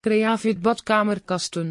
Creavit badkamerkasten